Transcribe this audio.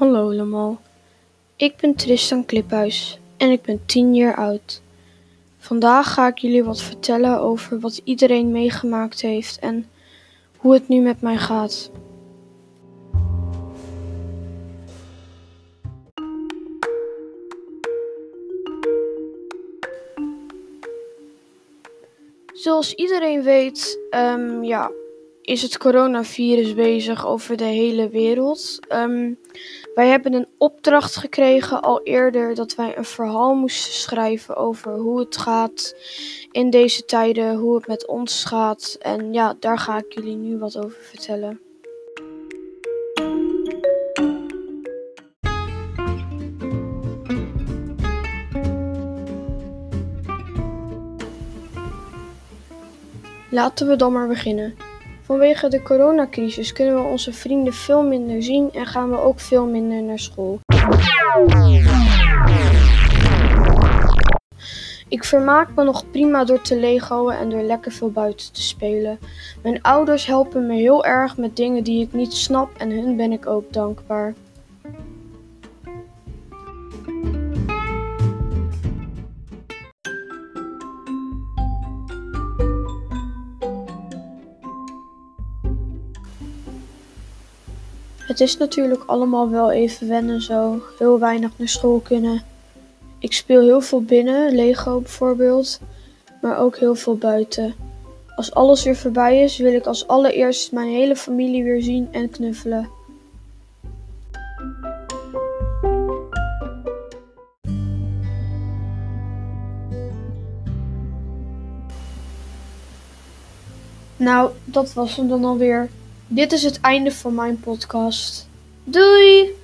Hallo allemaal, ik ben Tristan Kliphuis en ik ben 10 jaar oud. Vandaag ga ik jullie wat vertellen over wat iedereen meegemaakt heeft en hoe het nu met mij gaat. Zoals iedereen weet, um, ja, is het coronavirus bezig over de hele wereld. Um, wij hebben een opdracht gekregen al eerder dat wij een verhaal moesten schrijven over hoe het gaat in deze tijden, hoe het met ons gaat. En ja, daar ga ik jullie nu wat over vertellen. Laten we dan maar beginnen. Vanwege de coronacrisis kunnen we onze vrienden veel minder zien en gaan we ook veel minder naar school. Ik vermaak me nog prima door te legoen en door lekker veel buiten te spelen. Mijn ouders helpen me heel erg met dingen die ik niet snap en hun ben ik ook dankbaar. Het is natuurlijk allemaal wel even wennen zo, heel weinig naar school kunnen. Ik speel heel veel binnen, Lego bijvoorbeeld, maar ook heel veel buiten. Als alles weer voorbij is, wil ik als allereerst mijn hele familie weer zien en knuffelen. Nou, dat was hem dan alweer. Dit is het einde van mijn podcast. Doei!